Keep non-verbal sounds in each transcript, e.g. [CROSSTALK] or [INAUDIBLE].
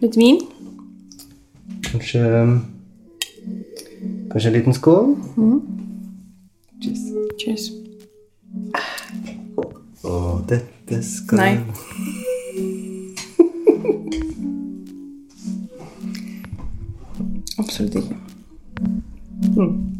Litt vin. Kanskje Kanskje en liten skål? Cheers. Cheers. Og dette skal Nei. [LAUGHS] Absolutt ikke. Hei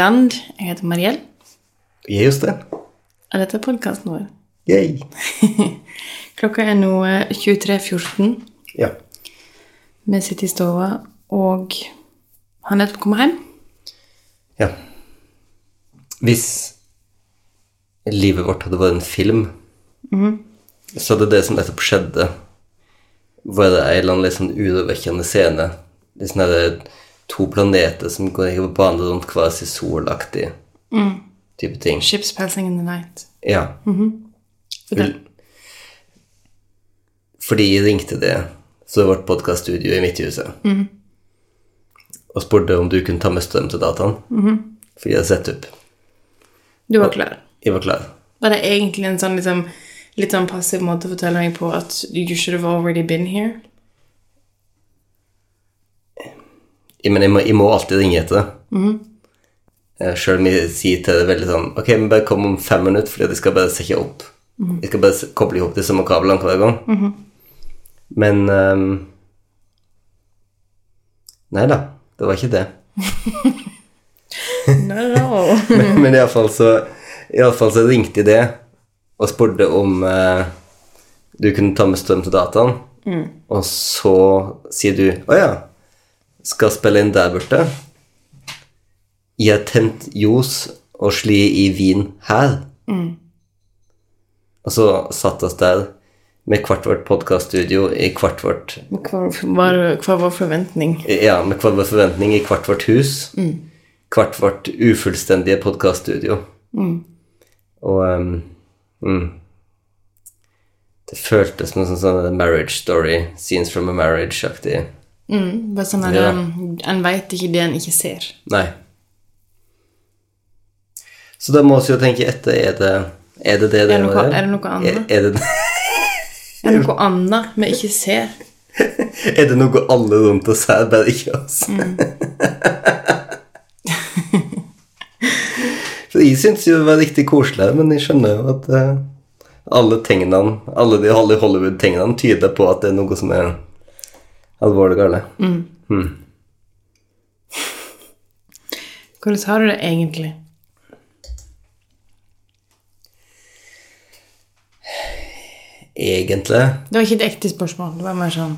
Audeland. Jeg heter Mariell, Jeg er det. og dette er podkasten vår. Yay. [LAUGHS] Klokka er nå eh, 23.14. Ja. Vi sitter i stua og har nettopp kommet hjem. ja. Hvis livet vårt hadde vært en film, så hadde det som nettopp skjedde, vært en eller annen litt sånn urovekkende scene. Litt sånn herre to planeter som går på bane rundt hver sin solaktig type ting. Ships passing in the night. Ja. Fortell. Fordi jeg ringte det, så vårt podkaststudio i Midthuset, og spurte om du kunne ta med strøm til dataen. For jeg hadde sett opp. Du var klar. Jeg var klar. Var det egentlig en sånn liksom, litt sånn passiv måte å fortelle meg på at you should have already been here? Jeg, men jeg, må, jeg må alltid ringe etter det. Eh, Selv om jeg sier til det veldig sånn Ok, men bare kom om fem minutter, fordi jeg skal bare sette opp. Jeg skal bare koble ihop de samme kablene hver gang. Men um, Nei da, det var ikke det. [LAUGHS] No. [LAUGHS] Men, men iallfall så i alle fall så ringte jeg det og spurte om eh, du kunne ta med strøm til dataen. Og så sier du Å ja, skal spille inn der borte. Jeg har tent ljos og sli i vin her. Og så satt oss der med hvert vårt podkaststudio i hvert vårt Hver vår forventning? Ja, med hver vår forventning i hvert vårt hus. Hvert vårt ufullstendige podkaststudio. Og um, mm, Det føltes som en sånn, sånn marriage story, scenes from a marriage-aktig. Bare sånn at Ja. en, En veit ikke det en ikke ser. Nei. Så da må vi jo tenke etter Er det er det det det Er noe- er det noe annet? Er, er, det, [LAUGHS] Er det noe annet vi ikke ser? [LAUGHS] er det noe alle rundt oss her, bare ikke oss? [LAUGHS] For jeg syns jo det var riktig koselig, men jeg skjønner jo at uh, alle tegnene, alle de Hollywood-tegnene tyder på at det er noe som er alvorlig galt. Hvordan har du det egentlig? Egentlig Det var ikke et ekte spørsmål. Det var mer sånn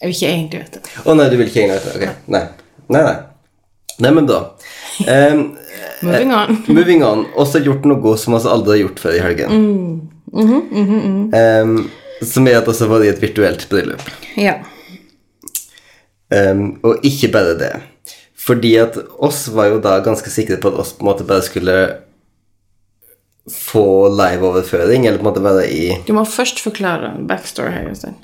Jeg vil ikke egentlig vite. Å nei, du vil ikke egentlig vite? Ok. Nei. Nei, nei. Nei, men da um, [LAUGHS] Moving on. [LAUGHS] Moving on. Også gjort noe som vi aldri har gjort før i helgen. Em, som er at vi var i et virtuelt bryllup. Ja. Em, og ikke bare det. Fordi at oss var jo da ganske sikre på at oss på en måte bare skulle få liveoverføring, eller på en måte være i Du må først forklare backstory her. Jostein.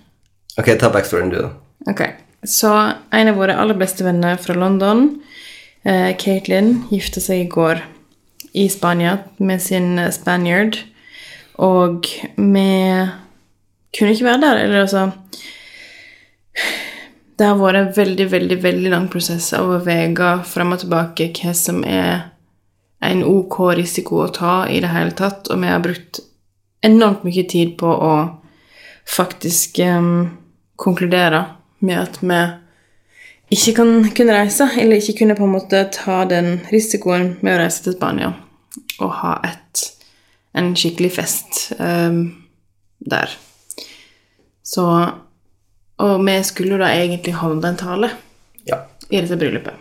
Ok, ta backstoryen, du, da. Ok, så en av våre aller beste venner fra London, eh, Caitlin, gifte seg i går i Spania med sin eh, Spaniard. Og vi kunne ikke være der. Eller altså Det har vært en veldig, veldig veldig lang prosess av å veie frem og tilbake hva som er en ok risiko å ta i det hele tatt, og vi har brukt enormt mye tid på å faktisk um, konkludere med at vi ikke kan kunne reise, eller ikke kunne på en måte ta den risikoen med å reise til Spania og ha et, en skikkelig fest um, der. Så Og vi skulle jo da egentlig holde en tale Ja. i dette bryllupet.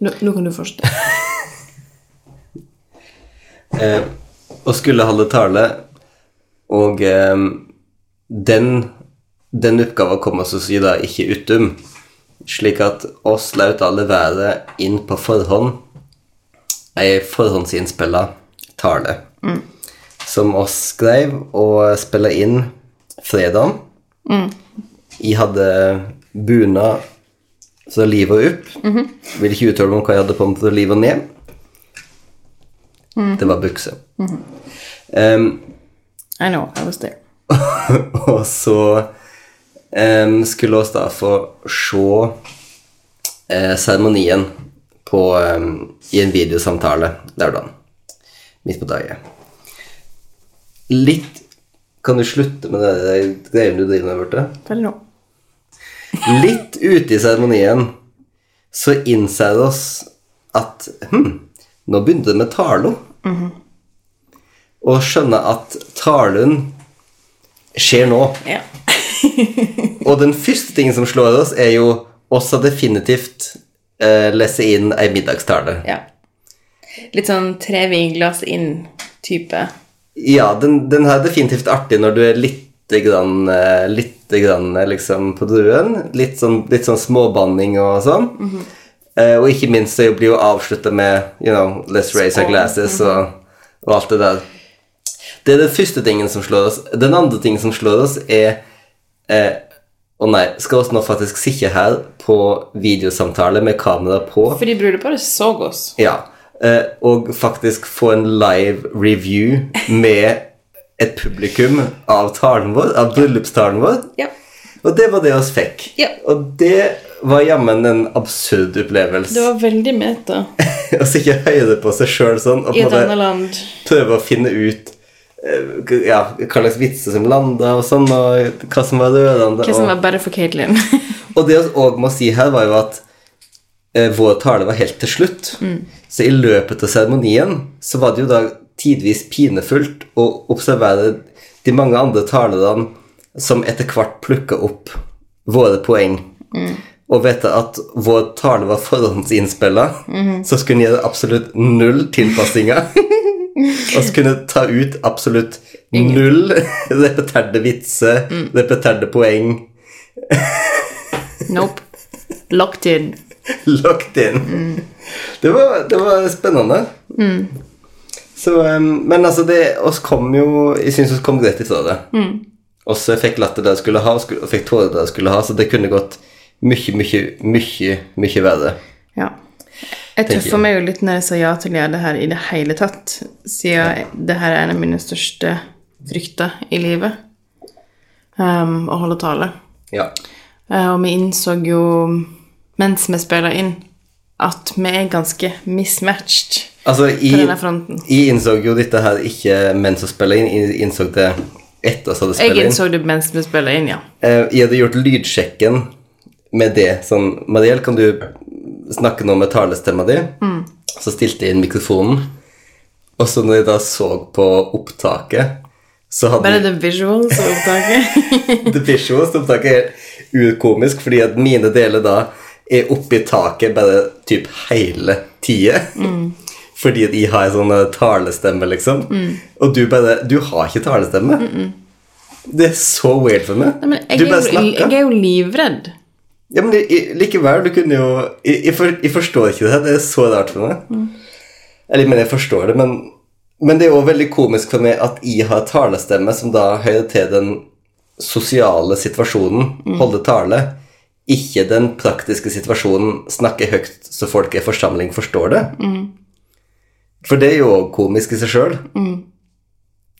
Nå, nå kan du fortsette. [LAUGHS] Eh, og skulle holde tale, og eh, den den oppgaven kom oss si da ikke utum. slik at oss laut alle være inn på forhånd ei forhåndsinnspilla tale som oss skrev og spilla inn fredag. Jeg hadde bunad så liv og opp. Ville ikke uttale meg om hva jeg hadde på meg til liv og ned. Det var bukse. Em, I know, I was there. [LAUGHS] og så um, skulle oss da få se eh, seremonien på, um, i en videosamtale lørdag. Midt på dagen. Litt Kan du slutte med det greiene du driver med, Børte? Vel nå. Litt ute i seremonien så innser oss at hm, nå begynte det med talo. Og skjønner at talen skjer nå. Ja. [LAUGHS] Og den første tingen som slår oss, er jo oss har definitivt eh, lese inn ei middagstale. ja. Litt sånn tre vinglass inn-type. Ja, den, den er definitivt artig når du er litt grann, eh, litt grann eh, liksom på druen. Litt sånn, litt sånn småbanning og sånn. Eh, og ikke minst så blir jo avslutta med you know, Let's raise our glasses og, og alt det der. Det er den første tingen som slår oss. Den andre tingen som slår oss, er eh, Å nei, skal oss nå faktisk sitte her på videosamtale med kamera på? Fordi brudeparet så oss. Ja. Eh, Og faktisk få en live review med et publikum av talen vår, av bryllupstalen vår. Ja. Og det var det vi fikk. Ja. Og det var jammen en absurd opplevelse. Det var veldig meta [LAUGHS] Å sitte og høre på seg sjøl sånn og prøve å finne ut eh, ja, hva slags vitser som landa, og sånn, og hva som var rørende. Hva som var bedre for Caitlyn. [LAUGHS] Og det vi òg må si her, var jo at vår tale var helt til slutt. Så i løpet av seremonien så var det jo da tidvis pinefullt å observere de mange andre talerne som etter hvert plukka opp våre poeng. Og vite at vår tale var forhåndsinnspilla, så skulle en gjøre absolutt null tilpassinger. [LAUGHS] og så kunne ta ut absolutt null [LAUGHS] repeterte vitser, repeterte poeng. Nope. Locked in. [LAUGHS] Locked in. Det, var, det var spennende. Så, um, men altså, det oss kom jo Jeg syns vi kom greit ifra det. Og så fikk latter det jeg skulle ha, og fikk tårer det jeg skulle ha, så det kunne gått mye, mye, mye, mye verre. Ja. Jeg tøffa meg jo litt når jeg sa ja til å gjøre det her i det hele tatt, siden det her er en av mine største frykter i livet. Um, å holde tale. Ja. Uh, og vi innså jo mens vi spiller inn, at vi er ganske mismatched Altså, på denne fronten. jeg innså jo dette her ikke mens vi spiller inn, jeg innså det etter at jeg hadde Jeg spilt inn. innså det mens vi spiller inn, ja. Eh, Jeg hadde gjort lydsjekken med det. Sånn, Mariell, kan du snakke nå med talestemma di? Så stilte jeg inn mikrofonen. Og så når jeg da så på opptaket, så hadde Bare the visuals og opptaket. [LAUGHS] The Visuals opptaket er urkomisk, fordi at mine deler da er oppe i taket bare typ hele tida. [LAUGHS] Fordi at jeg har en sånn eh, talestemme, liksom. Og du bare Du har ikke talestemme. Det er så weird for meg. Nei, du bare snakker. jeg er jo livredd. Ja, men likevel, du kunne jo Jeg, jeg, forstår ikke det. Det er så rart for meg. Eller, men jeg forstår det, men, men det er jo veldig komisk for meg at jeg har talestemme som da hører til den sosiale situasjonen, holde tale, ikke den praktiske situasjonen, snakke høyt så folk i forsamling forstår det. For det er jo komisk i seg sjøl.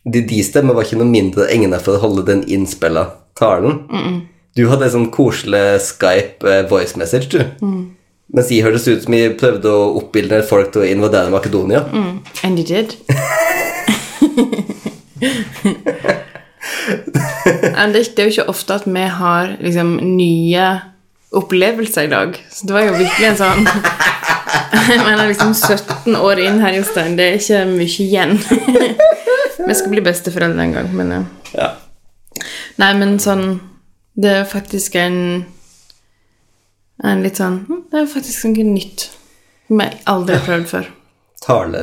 De, de stemmer var ikke noe mindre egnet for å holde den innspilla talen. Du hadde en sånn koselig Skype eh, voice message, du. Mens jeg hørtes ut som jeg prøvde å oppildne folk til å invadere Makedonia. And you did. [LAUGHS] [LAUGHS] Det er jo ikke ofte at vi har liksom nye opplevelser i dag. Så det var jo virkelig en sånn [LAUGHS] Jeg mener liksom 17 år inn her, Jostein. Det er ikke mye igjen. [LAUGHS] Vi skal bli besteforeldre en gang, men ja. Nei, men sånn Det er faktisk en En litt sånn hm, Det er faktisk noe nytt som jeg aldri har prøvd før. Tale,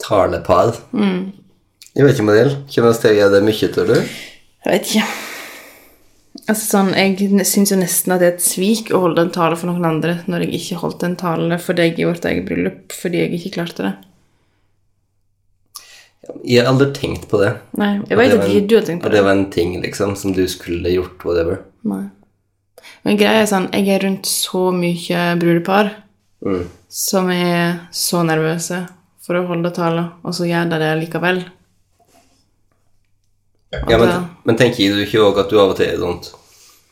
talepar. Jeg vet ikke, vi til å gjøre det mye, tror du? Jeg vet ikke. Altså sånn, Jeg syns jo nesten at det er et svik å holde en tale for noen andre når jeg ikke holdt en tale for deg i vårt eget bryllup fordi jeg ikke klarte det. Jeg har aldri tenkt på det. Nei, Jeg vet at ikke du har tenkt på Og det. det var en ting, liksom, som du skulle gjort, whatever. Nei. Men greia er sånn, jeg er rundt så mye brudepar Mm. som er så nervøse for å holde tale, og så gjør de det likevel. Ja, men, men tenker du ikke òg at du av og til er sånt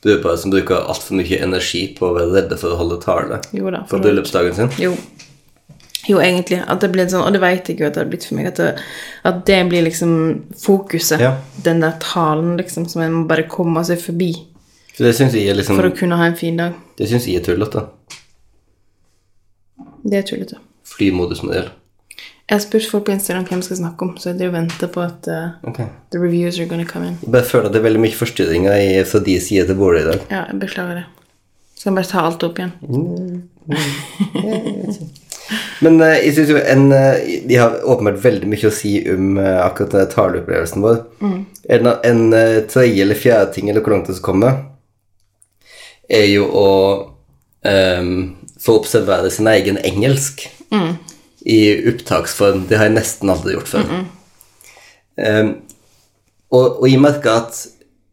brudepar som bruker altfor mye energi på å være redde for å holde tale Jo da. for- bryllupsdagen sin? Jo. Jo, egentlig. At det blir sånn, og det vet jeg jo at det har blitt for meg, at det, at det blir liksom fokuset. Ja. Den der talen, liksom, som en må bare komme seg forbi For det syns liksom for å kunne ha en fin dag. Det synes jeg er tullete. Det er tullete. Flymodusmodell. Jeg har spurt folk på Instagram hvem jeg skal snakke om, så jeg driver og venter på at uh, okay. the reviews are gonna come in. Jeg bare føler at det er veldig mye forstyrringer i- fra de sider til bordet i dag. Ja, jeg beklager det. Skal jeg bare ta alt opp igjen? Men uh, jeg synes jo en uh, De har åpenbart veldig mye å si om akkurat den taleopplevelsen vår. En, en eh, tredje eller fjerde ting, eller hvor langt det skal komme, er jo å um, få observere sin egen engelsk i opptaksform. Det har jeg nesten aldri gjort før. Ehm, og, og jeg merka at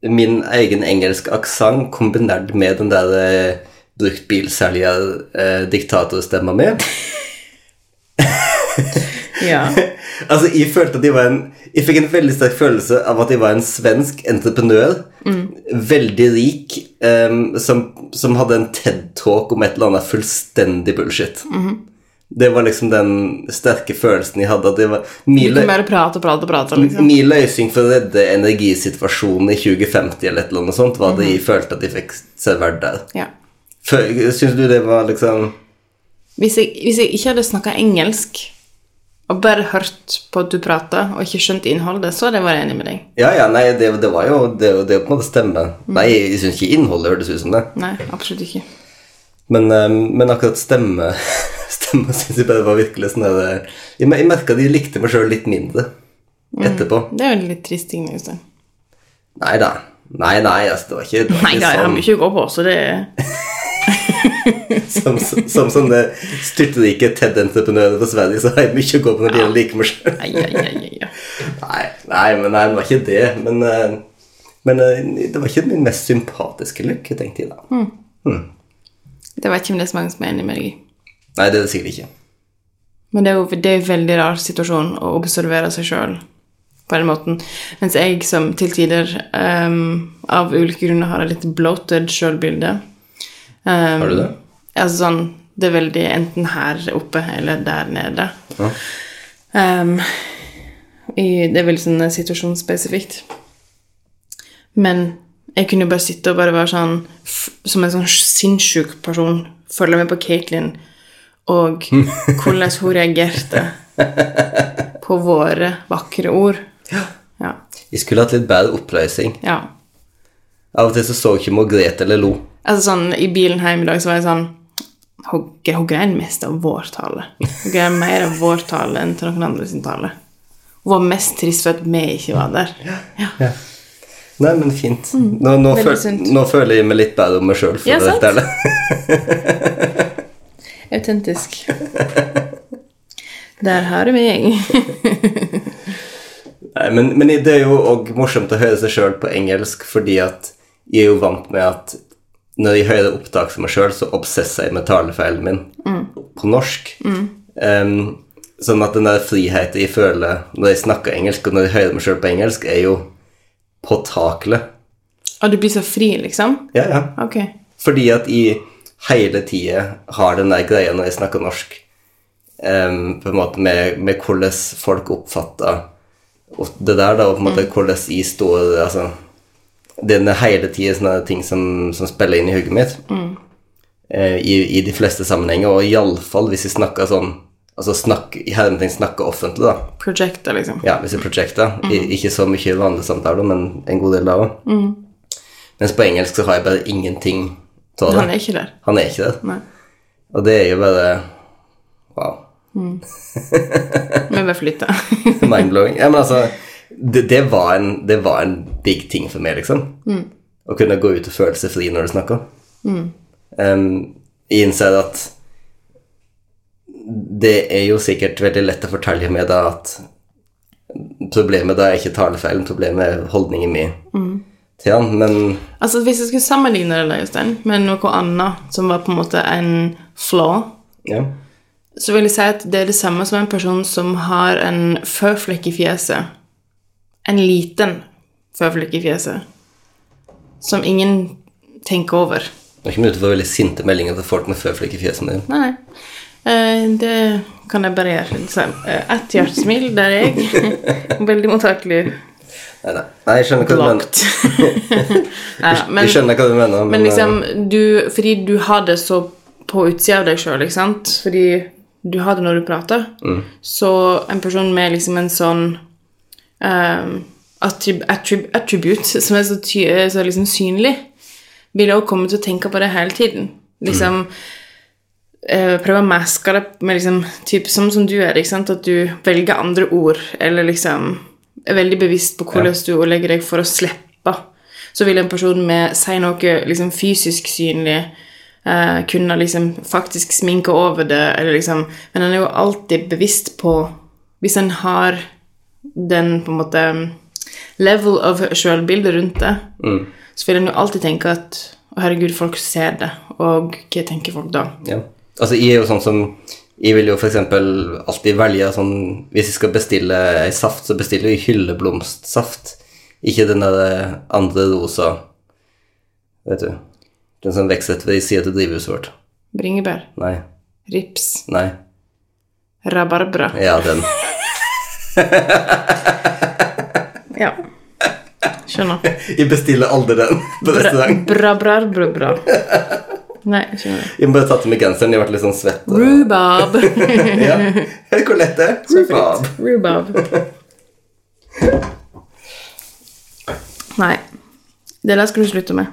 min egen engelsk aksent kombinert med den der eh, bruktbilselger-diktatorstemma mi [LAUGHS] Ja. [LAUGHS] Altså, jeg følte at jeg var en Jeg fikk en veldig sterk følelse av at jeg var en svensk entreprenør. Veldig rik, um, som, som hadde en TED-talk om et eller annet fullstendig bullshit. Det var liksom den sterke følelsen jeg hadde. At det var mye, mer prate og prat og prat, liksom. min løsning for å redde energisituasjonen i 2050 eller et eller annet sånt, var det jeg følte at jeg fikk servert der. Ja. Syns du det var liksom Hvis jeg, hvis jeg ikke hadde snakka engelsk, og bare hørt på at du prata, og ikke skjønt innholdet, så hadde jeg vært enig med deg. Ja, ja, nei, det, det var jo Det, det på en måte stemmer. Nei, jeg syns ikke innholdet hørtes ut som det. Nei, absolutt ikke. Men, eh, men akkurat stemme [LAUGHS] Stemme syns jeg bare var virkelig sånn der eh, Jeg, jeg merka de likte meg sjøl litt mindre etterpå. Det er jo en litt trist ting, Øystein. Nei da. Nei, nei, altså, det var ikke, det var Nei ikke da, jeg har sånn, mye å gå på, så det [LAUGHS] som, som sånne styrtrike TED-entreprenører fra Sverige, så har jeg mye å gå på når det gjelder like meg sjøl. [LAUGHS] Nei, nei, men nei, det var ikke det. Men, eh, men eh, det var ikke min mest sympatiske lykke, tenkte jeg da. Det vet ikke om det er så mange som er enig med deg i. Nei, det er det sikkert ikke. Men det er jo det er en veldig rar situasjon å observere seg sjøl på den måten. Mens jeg som til tider um, av ulike grunner har et litt bloated sjølbilde. Um, Har du det? Altså sånn Det er veldig enten her oppe eller der nede. Ja. Um, i, det er veldig sånn situasjonsspesifikt. Men jeg kunne jo bare sitte og bare være sånn Som en sånn sinnssyk person følge med på Katelyn og [LAUGHS] hvordan hun reagerte på våre vakre ord. Ja. Jeg skulle hatt litt bedre oppløsning. ja. Av og til så så ikke Margrethe eller lo. Altså sånn, I bilen hjem i dag så var jeg sånn Hun, hun grein mest av vår tale. Hun grein mer av vår tale enn til noen andre sin tale. Hun var mest trist for at vi ikke var der. Ja. Ja. Nei, men fint. Nå, nå, føl, nå føler jeg meg litt bedre om meg sjøl. Ja, sant? Autentisk. Der har du meg. Nei, men, men det er jo òg morsomt å høre seg sjøl på engelsk, fordi at jeg er jo vant med at når jeg hører opptak som meg sjøl, så obsesser jeg med talefeilen min på norsk. Em, sånn at den der friheten jeg føler når jeg snakker engelsk, og når jeg hører meg sjøl på engelsk, er jo påtakelig. Og du blir så fri, liksom? Ja, ja. Ok. Fordi at jeg hele tida har den der greia når jeg snakker norsk, um, på en måte med, med hvordan folk oppfatter det der, da, og på en måte hvordan jeg står altså, Det er hele tida sånne ting som, som spiller inn i hodet mitt. Eh, i, I de fleste sammenhenger, og iallfall hvis jeg snakker sånn Altså snakke, snakker offentlig, da. Projecta, liksom. Ja, hvis jeg prosjekter. I- Ikke så mye vanlige samtaler, men en god del da òg. Mens på engelsk så har jeg bare ingenting av det. Han er ikke der. Han er ikke der. Nei. Og det er jo bare Wow. [LAUGHS] Vi bare flytta. [LAUGHS] Mind-blowing. Ja, men altså det, det, var en, det var en big ting for meg, liksom. å kunne gå ut og føle seg fri når du snakker. Um, jeg innser at det er jo sikkert veldig lett å fortelle med deg at problemet da er ikke talefeilen, problemet er holdningen min til han, men Altså, hvis jeg skulle sammenligne det Øystein, med noe annet som var på en måte en flaw, ja. så vil jeg si at det er det samme som en person som har en føflekk i fjeset. En liten føflekk i fjeset. Som ingen tenker over. Det er ikke mulig å få veldig sinte meldinger til folk med føflekk i fjeset. Nei. Eh, det kan jeg bare gjøre. Eh, Ett hjertesmil, der er jeg. [LAUGHS] Veldig mottakelig. nei, nei. nei, jeg skjønner hva du mener. [LAUGHS] Blocked. Men, jeg skjønner hva du mener, men, men liksom, eh, du Fordi du har det så på utsida av deg sjøl, ikke sant? Fordi du har det når du prater. Mm. Så en person med liksom en sånn um, attrib attrib attribute som er så, så liksom synlig, vil også komme til å tenke på det hele tiden. Liksom eh, Prøve å maske det med liksom typ, som, som du er? At du velger andre ord, eller liksom er veldig bevisst på hvordan du ordlegger deg for å slippe. Så vil en person med si noe liksom fysisk synlig eh, kunne liksom faktisk sminke over det, eller liksom Men en er jo alltid bevisst på Hvis en har den på en måte level of sjølbilde rundt det, så vil en jo alltid tenke at å, herregud, folk ser det, og hva tenker folk da? ja. Altså, jeg er jo sånn som Jeg vil jo eksempel alltid velge sånn Hvis jeg skal bestille ei saft, så bestiller jeg hylleblomstsaft. Ikke den der andre rosa Vet du. Den som vokser ved sida til drivhuset vårt. Bringebær, Nei. rips, Nei. rabarbra. Ja, den. [LAUGHS] Ja. Skjønner. Jeg bestiller aldri den på restaurant. bra, bra, bra, bra. Nei, jeg. Må bare tatt av meg genseren. Jeg har vært litt sånn svett. og- Rhubarb. [LAUGHS] Ja. Hvor lett det er. Rhubarb. Rhubarb. Nei. Det der skal du slutte med.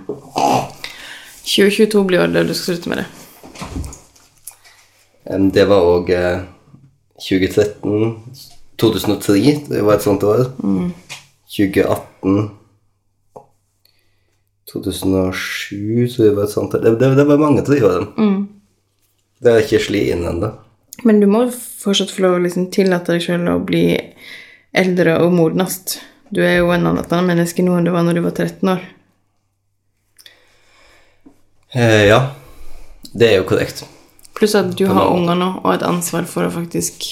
2022 blir året du skal slutte med det. Det var òg eh, 2013 2003, det var et sånt år. 2018 2007, så det var et sånt. Det, det, det var mange av de årene. Det har ikke slitt inn ennå. Men du må fortsatt få lov å liksom tillate deg sjøl å bli eldre og modnest. Du er jo en annen annet menneske nå enn du var når du var 13 år. Eh, ja, det er jo korrekt. Pluss at du har unger nå og et ansvar for å faktisk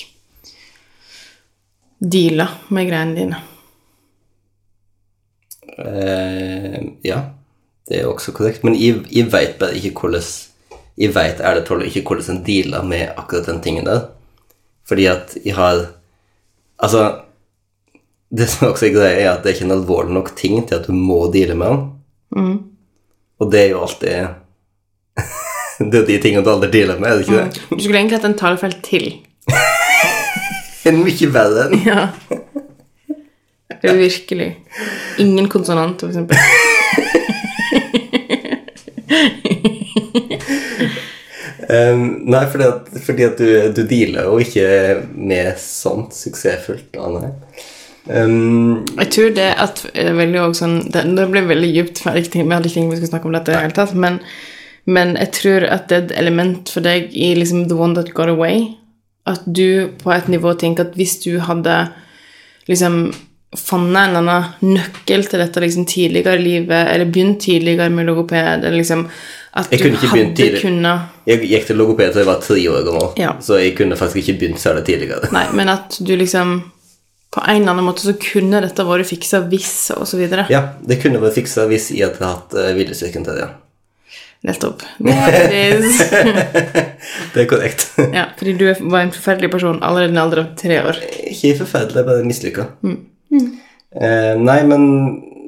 deale med greiene dine. Eh, ja, det er også korrekt. Men jeg, jeg veit bare ikke hvordan Jeg veit ærlig talt ikke hvordan en dealer med akkurat den tingen der. Fordi at jeg har Altså Det som også er greia, er at det er ikke en alvorlig nok ting til at du må deale med den. Og det er jo alltid [LAUGHS] Det er de tingene du aldri dealer med, er det ikke det? Du skulle egentlig hatt en talefelt til. [LAUGHS] En mye verre en. Ja. Det er virkelig. Ingen konsonant, for eksempel. [LAUGHS] Um, nei, fordi at, fordi at du, du dealer jo ikke med sånt suksessfullt. Anne. Um, Jeg tror det at også sånn Det, det blir veldig dypt, for jeg hadde ikke tenkt- vi skulle snakke om dette i det hele tatt, men, men jeg tror at det er et element for deg i liksom The One That Got Away, at du på et nivå tenker at hvis du hadde liksom funnet en annen nøkkel til dette liksom tidligere i livet, eller begynt tidligere med logoped, eller liksom at Jeg du hadde kunnet jeg gikk til logoped da jeg var tre år gammel, Ja. så jeg kunne faktisk ikke begynt særlig tidligere. [LAUGHS] Nei, men at du liksom På en eller annen måte så kunne dette vært fiksa hvis, og så videre. Ja, det kunne vært fiksa hvis jeg hadde hatt uh, viljestyrken til det. Nettopp. [LAUGHS] Det er korrekt. Ja, fordi du var en forferdelig person allerede i en alder av tre år. ikke forferdelig, bare mislykka. Mm. Eh, nei, men,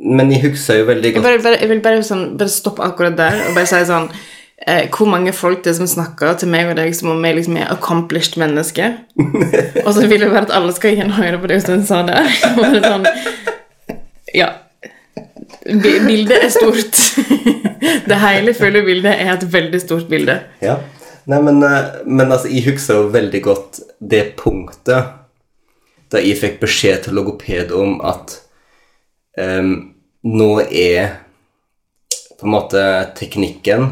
men jeg husker jo veldig Jeg, bare, bare, jeg vil bare, sånn, bare stoppe akkurat der og bare si sånn eh, Hvor mange folk det er som snakker til meg og deg som om vi liksom er accomplished menneske? [LAUGHS] og så vil jeg bare at alle skal igjen høre på det Øystein sa der. Bare sånn, ja. Bildet er stort. [LAUGHS] det hele fulle bildet er et veldig stort bilde. Ja. Nei, men, eh, men altså, jeg husker jo veldig godt det punktet da jeg fikk beskjed til logoped om at em, nå er på en måte teknikken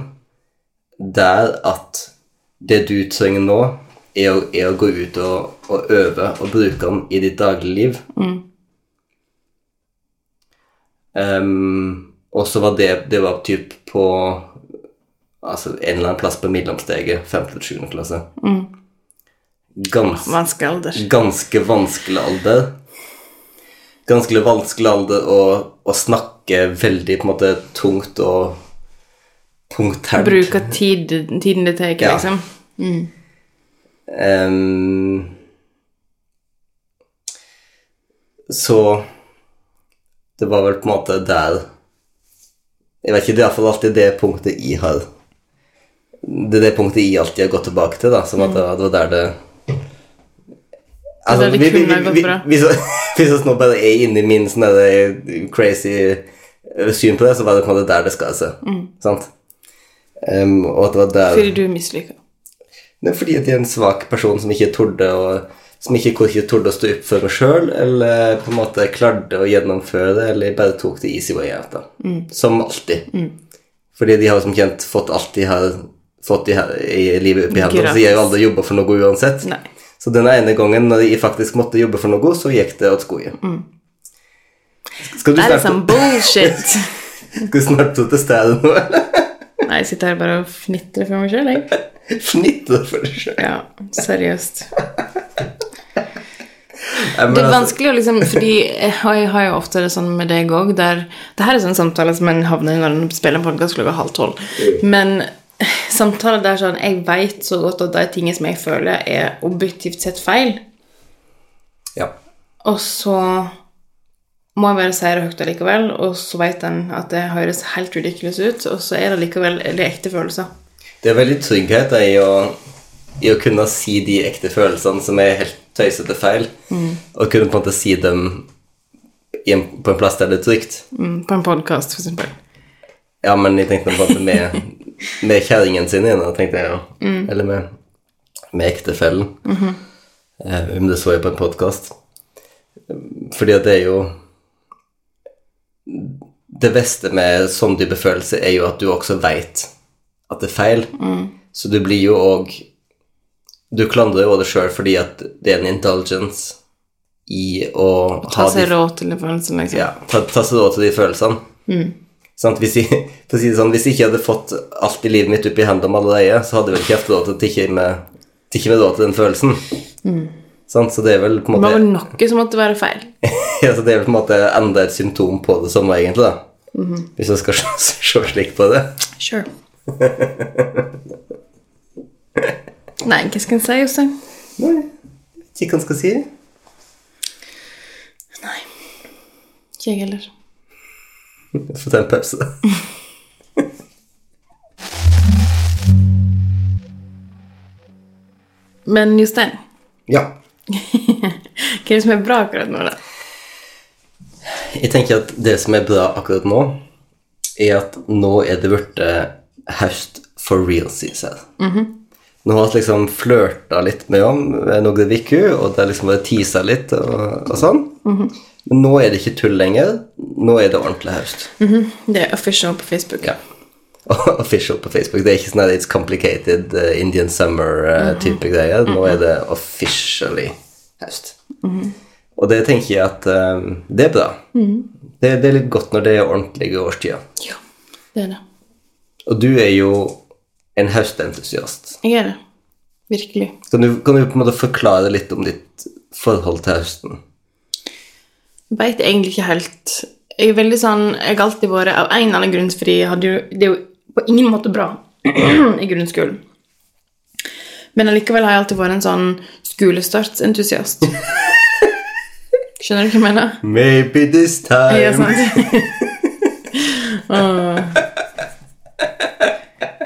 der at det du trenger nå, er å, er å gå ut og, og øve og bruke den i ditt dagligliv. Ehm, og så var det Det var typ på Altså en eller annen plass på mellomsteget, 5. til 7. klasse. Gans, Vanskelig alder. ganske vanskelig alder. Ganske vanskelig alder å, å snakke veldig på en måte tungt og punktert. Bruke tid, tiden det tar, Ja. liksom. Ehm, så det var vel på en måte der Jeg vet ikke, det er iallfall alltid det punktet jeg har Det er det punktet jeg alltid har gått tilbake til, da. Som at det var- det var der det Altså, der det vi- vi- vi- [LAUGHS] vi- Hvis hvis vi nå bare er inne i min sånn der crazy eh, syn på det, så var det på en måte der det skal seg. Sant? Um, og at det var der Fordi du det er fordi at jeg er en svak person som ikke torde å som ikke, ikke torde å stå opp for meg sjøl, eller på en måte klarte å gjennomføre det, eller bare tok det easy way out. da. Som alltid. Fordi de har som kjent fått alt de har fått i, i livet opp i hendene, så de har jo aldri jobba for noe uansett. Nei. Så den ene gangen når jeg faktisk måtte jobbe for noe, så gikk det åt skogen. Skal, du Det er liksom bullshit. [LAUGHS] skal du snart protestere nå, eller? [LAUGHS] Nei, jeg sitter her bare og fnitrer for meg sjøl, jeg. [LAUGHS] Fnitrer for deg sjøl. Ja, seriøst. Det er altså- vanskelig å liksom Fordi jeg har, jeg har jo ofte det sånn med deg òg, der Det her er sånn samtale som en havner i når en spiller en podkast klokka halv tolv. Men [LAUGHS] samtaler der sånn Jeg veit så godt at de tingene som jeg føler, er objektivt sett feil, Ja. og så må jeg bare si det høyt allikevel, og så veit en at det høres helt ridiculous ut, og så er det likevel er ekte følelser. Det er veldig trygghet i å, i å kunne si de ekte følelsene som er helt tøysete feil, og kunne på en måte si dem en, på en plass der det er trygt. Mm, på en podkast, for eksempel. Ja, men jeg tenkte på en måte [LAUGHS] med, kjerringen sin igjen, tenkte jeg jo. Eller med, med ektefellen. eh, om det så jeg på en podkast. Fordi at det er jo Det beste med sånn type følelse er jo at du også veit at det er feil. Så du blir jo òg Du klandrer jo det sjøl fordi at det er en intelligence i å Ta seg råd til de følelsene, liksom. ja, ta, ta seg råd til de følelsene. Sant? Hvis, jeg, for å si det sånn, hvis jeg ikke hadde fått alt i livet mitt opp i hendene allerede, så hadde jeg vel ikke hatt råd til å tikke med, tikke med råd til den følelsen. Sant? Så det er vel på en måte Det var vel noe som måtte være feil. [LAUGHS] ja, så det er vel på en måte enda et symptom på det samme, egentlig. da. Hvis jeg skal se, [LAUGHS] se slik på det. Sure. Nei, hva skal en si, Jostein? Nei, ikke hva jeg skal si. Nei. Ikke jeg heller. [LAUGHS] Få ta en pause. [LAUGHS] Men Jostein, Ja. [LAUGHS] hva er det som er bra akkurat nå, da? Jeg tenker at det som er bra akkurat nå, er at nå er det blitt høst for real, sies her. Nå har vi liksom flørta litt med om noen uker, og det har liksom vært teasa litt og, og sånn. Men nå er det ikke tull lenger. Nå er det ordentlig høst. Det er official på Facebook. Ja. [LAUGHS] Official på Facebook. Det er ikke sånn at it's complicated uh, Indian summer-type greier. Nå er det officially høst. Og det tenker jeg at um, det er bra. Det, det er litt godt når det er ordentlige årstider. Ja, det er det. Og du er jo en høstentusiast. Jeg er det. Virkelig. Kan du, kan du på en måte forklare litt om ditt forhold til høsten? Veit egentlig ikke helt Jeg er veldig sånn Jeg har alltid vært av en eller annen grunn fordi jeg hadde jo Det er jo på ingen måte bra [CLEARS THROAT] i grunnskolen. Men allikevel har jeg alltid vært en sånn skolestartsentusiast. [LAUGHS] Skjønner du hva jeg mener? Maybe this time Ja, sant?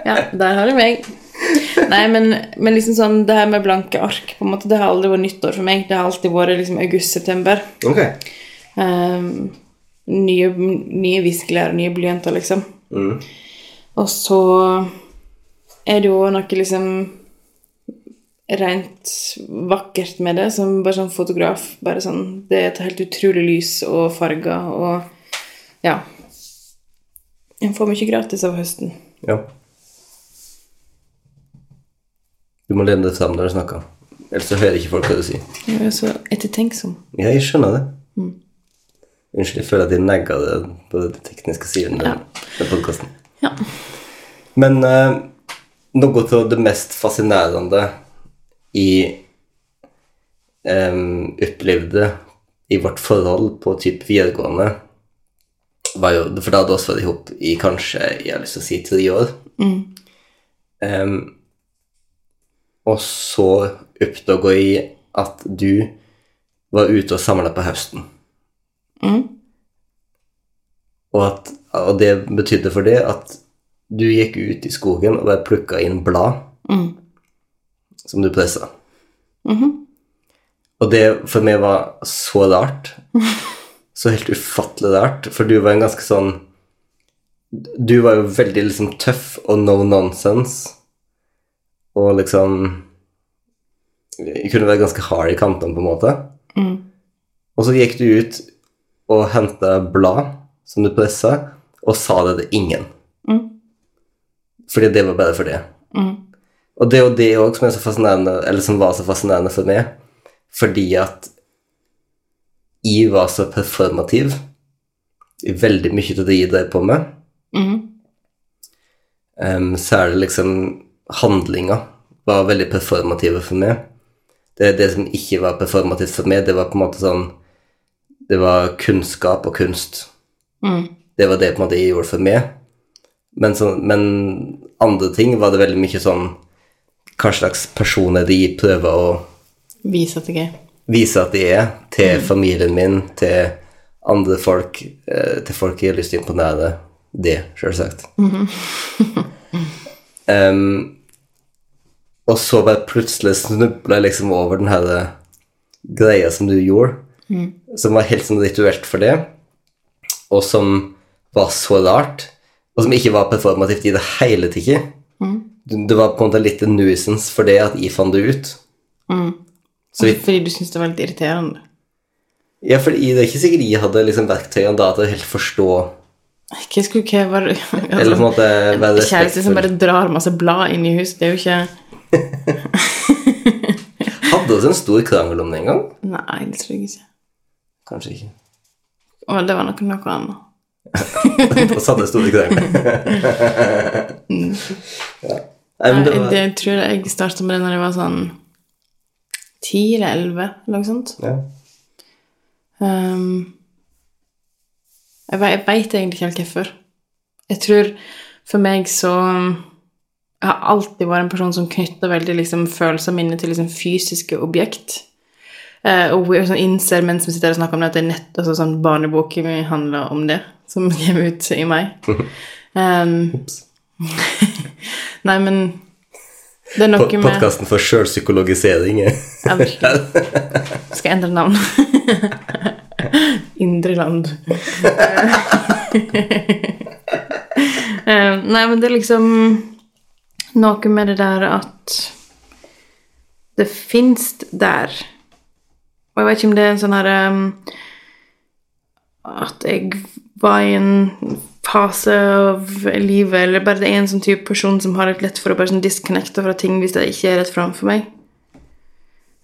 Ja, der har du meg. Nei, men, men liksom sånn, det her med blanke ark på en måte, Det har aldri vært nyttår for meg. Det har alltid vært liksom august-september. Ok. Ehm, nye, nye viskelær og nye blyanter, liksom. Mm. Og så er det jo noe liksom rent vakkert med det, som bare sånn fotograf. Bare sånn Det er et helt utrolig lys og farger og Ja. En får mye gratis av høsten. Ja. Du må lene deg fram når du snakker. Ellers så hører ikke folk hva du sier. Jeg er så ettertenksom. Ja, jeg skjønner det. Unnskyld, jeg føler at jeg negga det på den tekniske siden Ja. med podkasten. Ja. Men uh, noe av det mest fascinerende i um, opplevde i vårt forhold på typ videregående var jo For da hadde vi også vært sammen i kanskje jeg har lyst til å si tre år. Em, og så oppdaga jeg at du var ute og samla på høsten. Mm. Og, at, og det betydde for det at du gikk ut i skogen og bare plukka inn blad Mm. som du pressa. Mhm. Og det for meg var så rart. [LAUGHS] Så helt ufattelig rart, for du var en ganske sånn Du var jo veldig liksom tøff og no nonsense. Og liksom Jeg kunne være ganske hard i kantene, på en måte. Mm. Og så gikk du ut og henta blad som du pressa, og sa det til ingen. Mm. Fordi det var bare for det. Mm. Og det er jo det òg som som var så fascinerende for meg, fordi at jeg var så performativ i veldig mye av det jeg drev på med. Mm. Um, særlig liksom handlinga var veldig performative for meg. Det, det som ikke var performativt for meg, det var på en måte sånn Det var kunnskap og kunst. Mm. Det var det på en måte jeg gjorde for meg. Men, så, men andre ting var det veldig mye sånn Hva slags personer de prøver å Vise at de er vise at de er, til familien min, til andre folk, eh, til folk jeg har lyst til å imponere. Det, sjølsagt. [LAUGHS] Em, og så bare plutselig snubla jeg liksom over den her greia som du gjorde, som var helt sånn rituelt for det, og som var så rart, og som ikke var performativt i det hele tatt. Det var på en måte litt en nuisance for det at jeg fant det ut. Så vi, Fordi du syntes det var litt irriterende. Ja, for det er ikke sikkert jeg hadde liksom verktøyene da til å helt forstå Hva skulle hva var altså, Eller på en måte være Kjæreste som bare drar masse blad inn i huset, det er jo ikke [LAUGHS] Hadde vi en stor krangel om det en gang? Nei, det tror jeg ikke. Kanskje ikke. Å, det var nok noe annet. [LAUGHS] Og hadde jeg store krangler. ja. Det var det tror jeg jeg starta med det når jeg var sånn ti eller elleve, eller noe sånt. ja. Um, jeg jeg veit egentlig ikke helt hvorfor. Jeg tror for meg så Jeg har alltid vært en person som knytter veldig liksom, følelsene mine til liksom, fysiske objekt. Eh, og jeg sånn innser mens vi sitter og snakker om det, at det er nett altså, sånn barnebok handler om det, som [LAUGHS] kommer ut i meg. [LAUGHS] Um, [LAUGHS] nei, men det er noe med Podkasten for sjølpsykologisering. Ja, virkelig. Skal jeg endre navn? Indre land. Eh, Nei, men det er liksom noe med det der at det fins der. Og jeg vet ikke om det er en sånn her um, At jeg var i en fase av livet, eller bare det er en sånn type person som har litt lett for å bare sånn disconnecte fra ting hvis det ikke er rett framfor meg.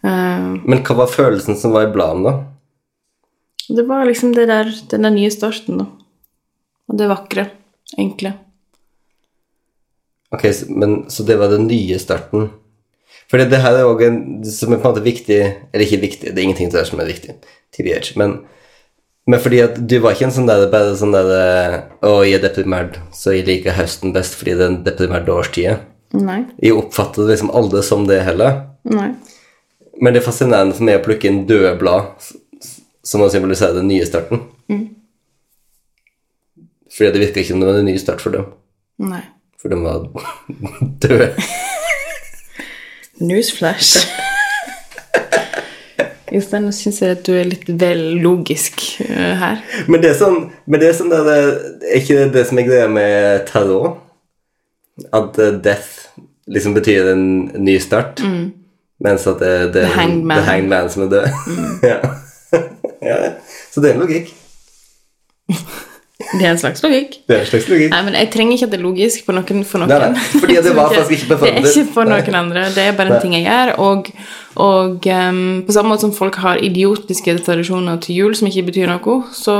Eh, Men hva var følelsen som var i bladene, da? Det var liksom det der, den der nye starten, da. Og det vakre. Enkle. Ok, men, så det var den nye starten. For det, her er òg som er på en måte viktig Eller ikke viktig, det er ingenting til det som er viktig. TBH, men, men fordi at du var ikke en sånn der bare sånn der Å, jeg er deprimert, så jeg liker høsten best fordi det er en deprimert årstid. Nei. Jeg oppfattet det liksom aldri som det heller. Nei. Men det er fascinerende for meg å plukke inn døde blad som å symbolisere den nye starten. Fordi det virker ikke som det var en ny start for dem. Nei. For de var [LAUGHS] døde. Newsflash. [LAUGHS] Jostein, nå syns jeg at du er litt vel logisk uh, her. Men det er sånn, men det er sånn der, Er ikke det det som er greia med tarot? At uh, death liksom betyr en ny start? Mens at det, det, The hanged man. hanged man som er død? [LAUGHS] ja. ja. Så det er en logikk. [LAUGHS] Det er en slags logikk. Det er en slags logikk. Nei, men jeg trenger ikke at det er logisk for noen. For noen. Nei, nei, [LAUGHS] fordi det var [LAUGHS] faktisk ikke på Det er ikke for noen andre. Det er bare en Nei. ting jeg gjør. Og, og um, på samme måte som folk har idiotiske tradisjoner til jul som ikke betyr noe, så,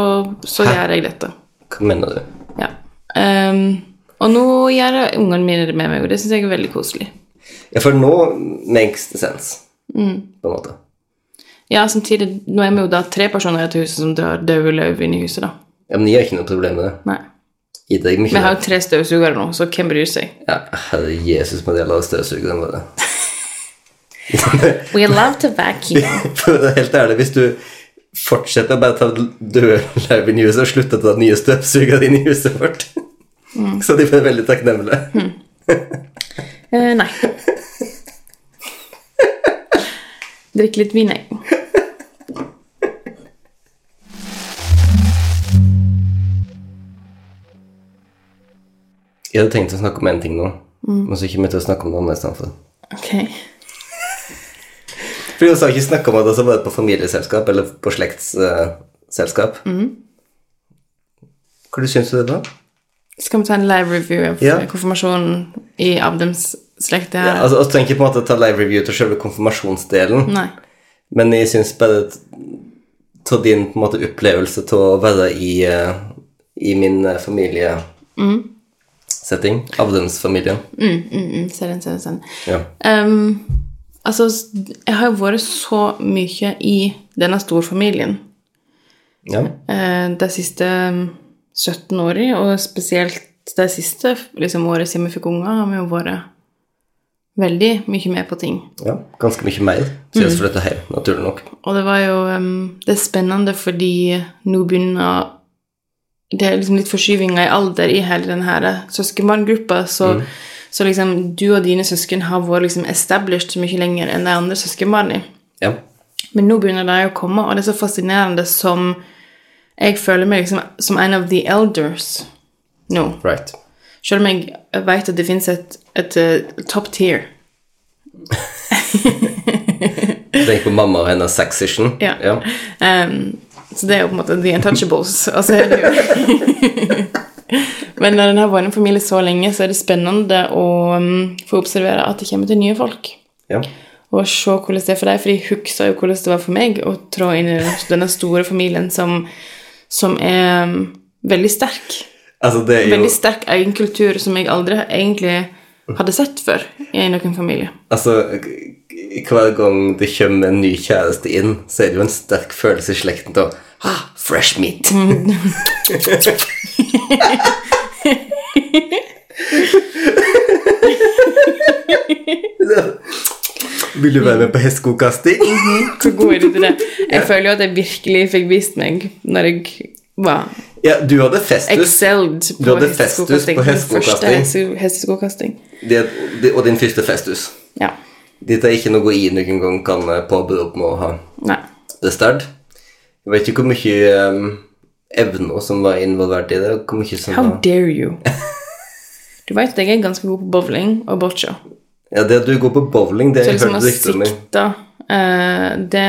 så gjør jeg dette. Hva mener du? Ja. Um, og nå gjør ungene mine det med meg, og det syns jeg er veldig koselig. Ja, for nå makes the sense, Mm. på en måte. Ja, samtidig, nå er vi jo da tre personer i dette huset som drar døde løv inn i huset, da. Ja, men jeg har ikke noe problem med det. Nei. Gi deg mye. Vi har jo tre støvsugere nå, så hvem bryr seg? Ja, herre Jesus med de støvsuge [LAUGHS] støvsugerne bare. We love to vacuum. [LAUGHS] For helt ærlig, hvis du fortsetter å bare ta døde lauv i huset og slutter å ta nye støvsugere inn i huset vårt, så de blir veldig takknemlige. Eh, nei. [LAUGHS] Drikk litt vin, jeg. Jeg hadde tenkt å snakke om en ting nå, men så kommer jeg til å snakke om noe annet istedenfor. Ok. For jeg har ikke snakka om at det var på familieselskap eller på slektsselskap. Hva du syns du det var? Skal vi ta en live review av Ja. konfirmasjonen i Abdems slekt? Ja, altså, Vi trenger ikke på en måte ta live review til selve konfirmasjonsdelen, Nei. men jeg syns bare ta din på en måte opplevelse til å være i, eh, i min eh, familiesetting, Avdens-familien. Mm, mm, mm. ser den, ser den, Ser den. Ja. Altså, jeg har jo vært så mye i denne storfamilien ja. uh, de siste mm, 17 årene, og spesielt de siste liksom, året siden vi fikk unger, har vi jo vært veldig mye med på ting. ja. Ganske mye mer siden vi flytta her, naturlig nok. Og det var jo um, Det er spennende fordi nå begynner Det er liksom litt forskyvinger i alder i hele denne søskenbarngruppa, så, så liksom du og dine søsken har vært liksom established så mye lenger enn de andre søskenbarna. Ja. Men nå begynner de å komme, og det er så fascinerende som Jeg føler meg liksom som en av the elders nå. Right. Selv om jeg vet at det fins et, et eh, top tier. [LAUGHS] Tenk på mamma og hennes sexission. Ja. ja. Ehm, så det er jo på en måte the untouchables. Og så det jo [LAUGHS] Men når den har vært en familie så lenge, så er det spennende å um, få observere at det kommer til nye folk. ja. Og se hvordan det er for deg, for jeg husker jo hvordan det var for meg å trå inn i denne store familien som, som er um, veldig sterk. Altså, det jo Veldig sterk egen kultur som jeg aldri egentlig hadde sett før i noen familie. Altså, hver gang det kommer en ny kjæreste inn, så er det jo en sterk følelse i slekten å ah, fresh meat. Vil du være med på hestekokasting? Så god er du til det. Jeg føler jo at jeg virkelig fikk vist meg når jeg var Ja, du hadde festus, Du hadde festus på Min første hesteskokasting. heste- hesteskokasting. det, det, og din første festus. Ja. Dette er ikke noe jeg noen gang kan eh, påberope meg å ha. Nei. Det er start. Jeg vet ikke hvor mye um, evner som var involvert i det. Hvor mye som How var... dare you? [LAUGHS] Du vet at jeg er ganske god på bowling og boccia. Ja, det at du går på bowling, det har jeg liksom hørt rykter om. eh, det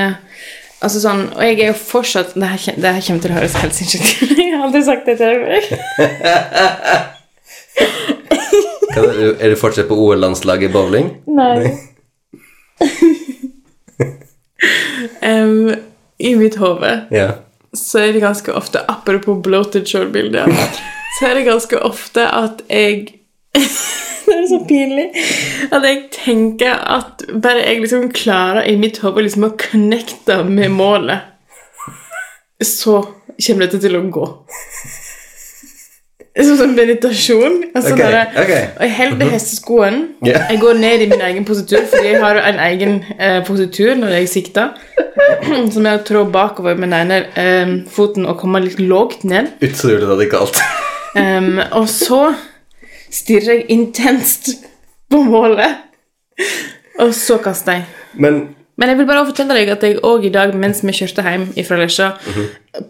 Altså sånn Og jeg er jo fortsatt Det her, det her kommer til å høres helt sinnssykt ut. [LAUGHS] Jeg har aldri sagt det til deg før. [LAUGHS] Er du fortsatt på OL-landslaget i bowling? Nei. [LAUGHS] Em, I mitt hode yeah. så er det ganske ofte Apropos bloated show-bilder Så er det ganske ofte at jeg [LAUGHS] Det er så pinlig At jeg tenker at Bare jeg liksom klarer i mitt hode liksom å connecte med målet Så kommer dette til å gå Sånn [LAUGHS] som meditasjon altså Ok, der, okay. ok. Og jeg holder hesteskoen Yeah. Jeg går ned i min egen positur Fordi jeg har en egen eh, positur når jeg sikter [CLEARS THROAT] Som er å trå bakover med den ene eh, foten Og komme litt lågt ned Utrolig radikalt. [LAUGHS] um, Og så stirrer jeg intenst på målet Og så kaster jeg Men Men jeg vil bare fortelle deg at jeg også i dag Mens vi kjørte hjem fra Lesja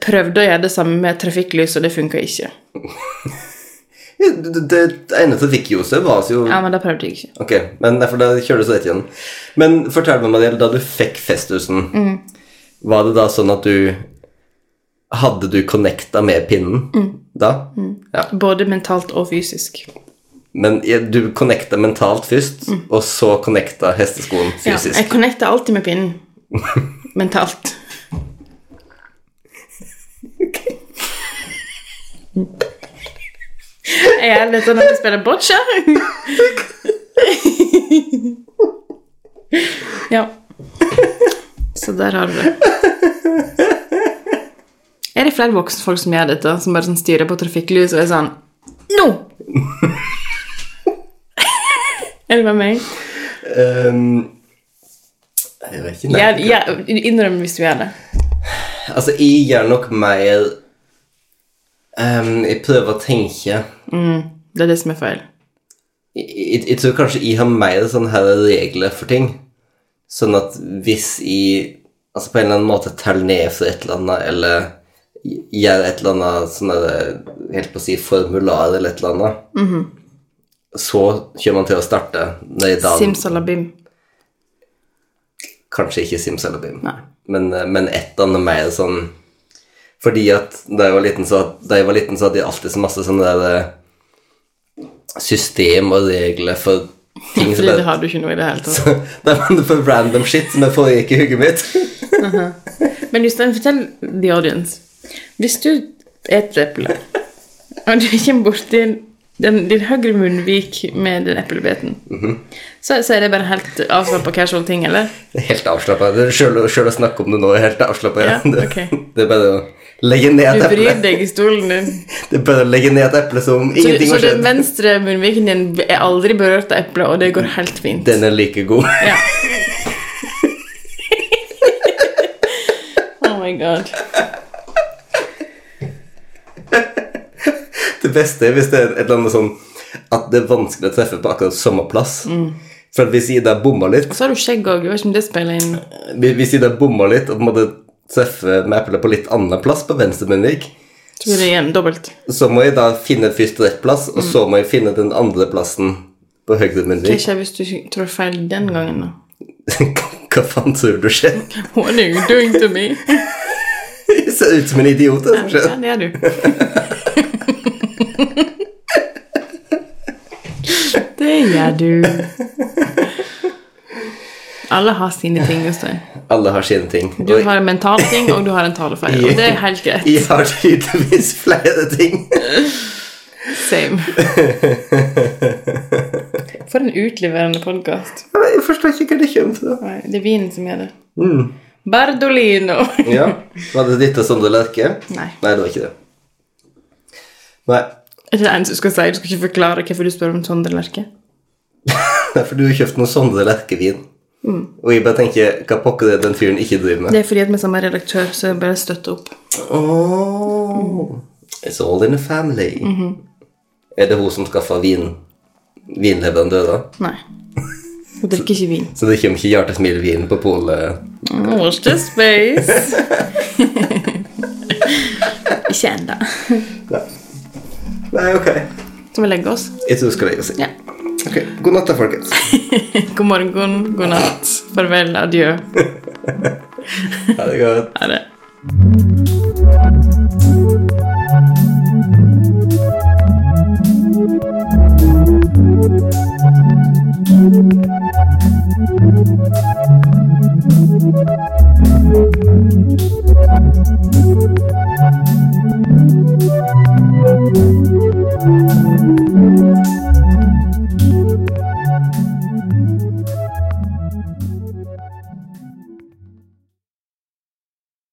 Prøvde å gjøre det samme med trafikklys Og det funket ikke [LAUGHS] ja, det, det ene trafikkljuset var jo Ja, men da prøvde jeg ikke Ok, men derfor da kjører du så rett igjen. Men fortell meg, Mariel, da du fikk festhusen, Mm. var det da sånn at du Hadde du connecta med pinnen da? Ja. Både mentalt og fysisk. Men du connecta mentalt først, og så connecta hesteskoen Ja, jeg connecta alltid med pinnen. [LAUGHS] mentalt. Jeg er litt sånn at jeg spiller boccia. ja. Så der har du det. Er det flere voksne folk som gjør dette, som bare sånn styrer på trafikklys og er sånn Nå! Er det bare meg? Um, jeg vet ikke, nei. Jeg, jeg, innrøm hvis du gjør det. Altså, jeg gjør nok mer um, Jeg prøver å tenke Det er det som er feil. jeg, jeg, jeg tror kanskje jeg har mer sånne her regler for ting. Sånn at hvis jeg altså på en eller annen måte teller ned for et eller annet, eller gjør et eller annet sånn helt på å si formular eller et eller annet, så kommer man til å starte dagen Simsalabim. Kanskje ikke simsalabim, Nei. men, eh, men et eller annet mer sånn Fordi at da jeg var liten, så, jeg var liten, så hadde jeg alltid så masse sånne der eh, system og regler for ting [LAUGHS] som Fordi det har du ikke noe i det hele tatt. [LAUGHS] Det var for random shit som jeg foregikk i hugget mitt. [LAUGHS] Men Jostein, fortell the audience. Hvis du et eple, og du kommer borti den, din høyre munnvik med den eplebeten, så, så er det bare helt avslappa casual ting, eller? Er Helt avslappa. Sjøl å snakke om det nå er helt avslappa. Ja, [LAUGHS] det, ok. det er bare å legge ned et eple. Du vrir deg i stolen din. [LAUGHS] Det er bare å legge ned et eple som om Så, ingenting så har den venstre munnviken din er aldri berørt av eplet, og det går helt fint. Den er like god. Ja. [LAUGHS] Oh my god. Det beste er hvis det er et eller annet sånn at det er vanskelig å treffe på akkurat samme plass. For at hvis Ida da bomma litt Og så har du skjegg òg. Vet ikke om det spiller inn. Hvis Ida da bomma litt og på en måte treffer med eplet på litt annen plass på venstre munnvik, Så blir det igjen dobbelt. så må jeg da finne først rett plass, og så må jeg finne den andre plassen på høyre Hva skjer hvis du trår feil den gangen, da? [LAUGHS] Hva faen tror du skjer? [LAUGHS] What are you doing to me? [LAUGHS] Jeg ser ut som en idiot. Ja, det er du. Det gjør du. Alle har sine ting, Jostein. Alle har sine ting. Du har en mental ting, og du har en talefeil. Og det er helt greit. jeg har tydeligvis flere ting. Same. [LAUGHS] For en utleverende podkast. Jeg forstår ikke hva det kommer til. Nei, det er vinen som gjør det. Bardolino. Ja, Var det ditt og Sondre Lerche? Nei. Nei, det var ikke det. Nei, Er det det eneste du skal si? Du skal ikke forklare hvorfor du spør om Sondre Lerche? [LAUGHS] Nei, for du har kjøpt noe Sondre Lerche-vin. Og jeg bare tenker, hva pokker det den fyren ikke driver med? Det er fordi at vi er samme redaktør, så jeg bare støtter opp. Oh, it's all in the family. Er det hun som skaffa vin, vinleverandører? Nei. Hun drikker ikke vin. Så det kommer ikke hjertesmilvin på polet? Watch the space. [LAUGHS] ikke ennå. Nei, ok. Skal vi legge oss? Jeg tror vi skal legge oss. Ja. Ok, God natt da, folkens. [LAUGHS] God morgen, god natt, farvel, adjø. [LAUGHS] Ha det godt. Ha det. Thank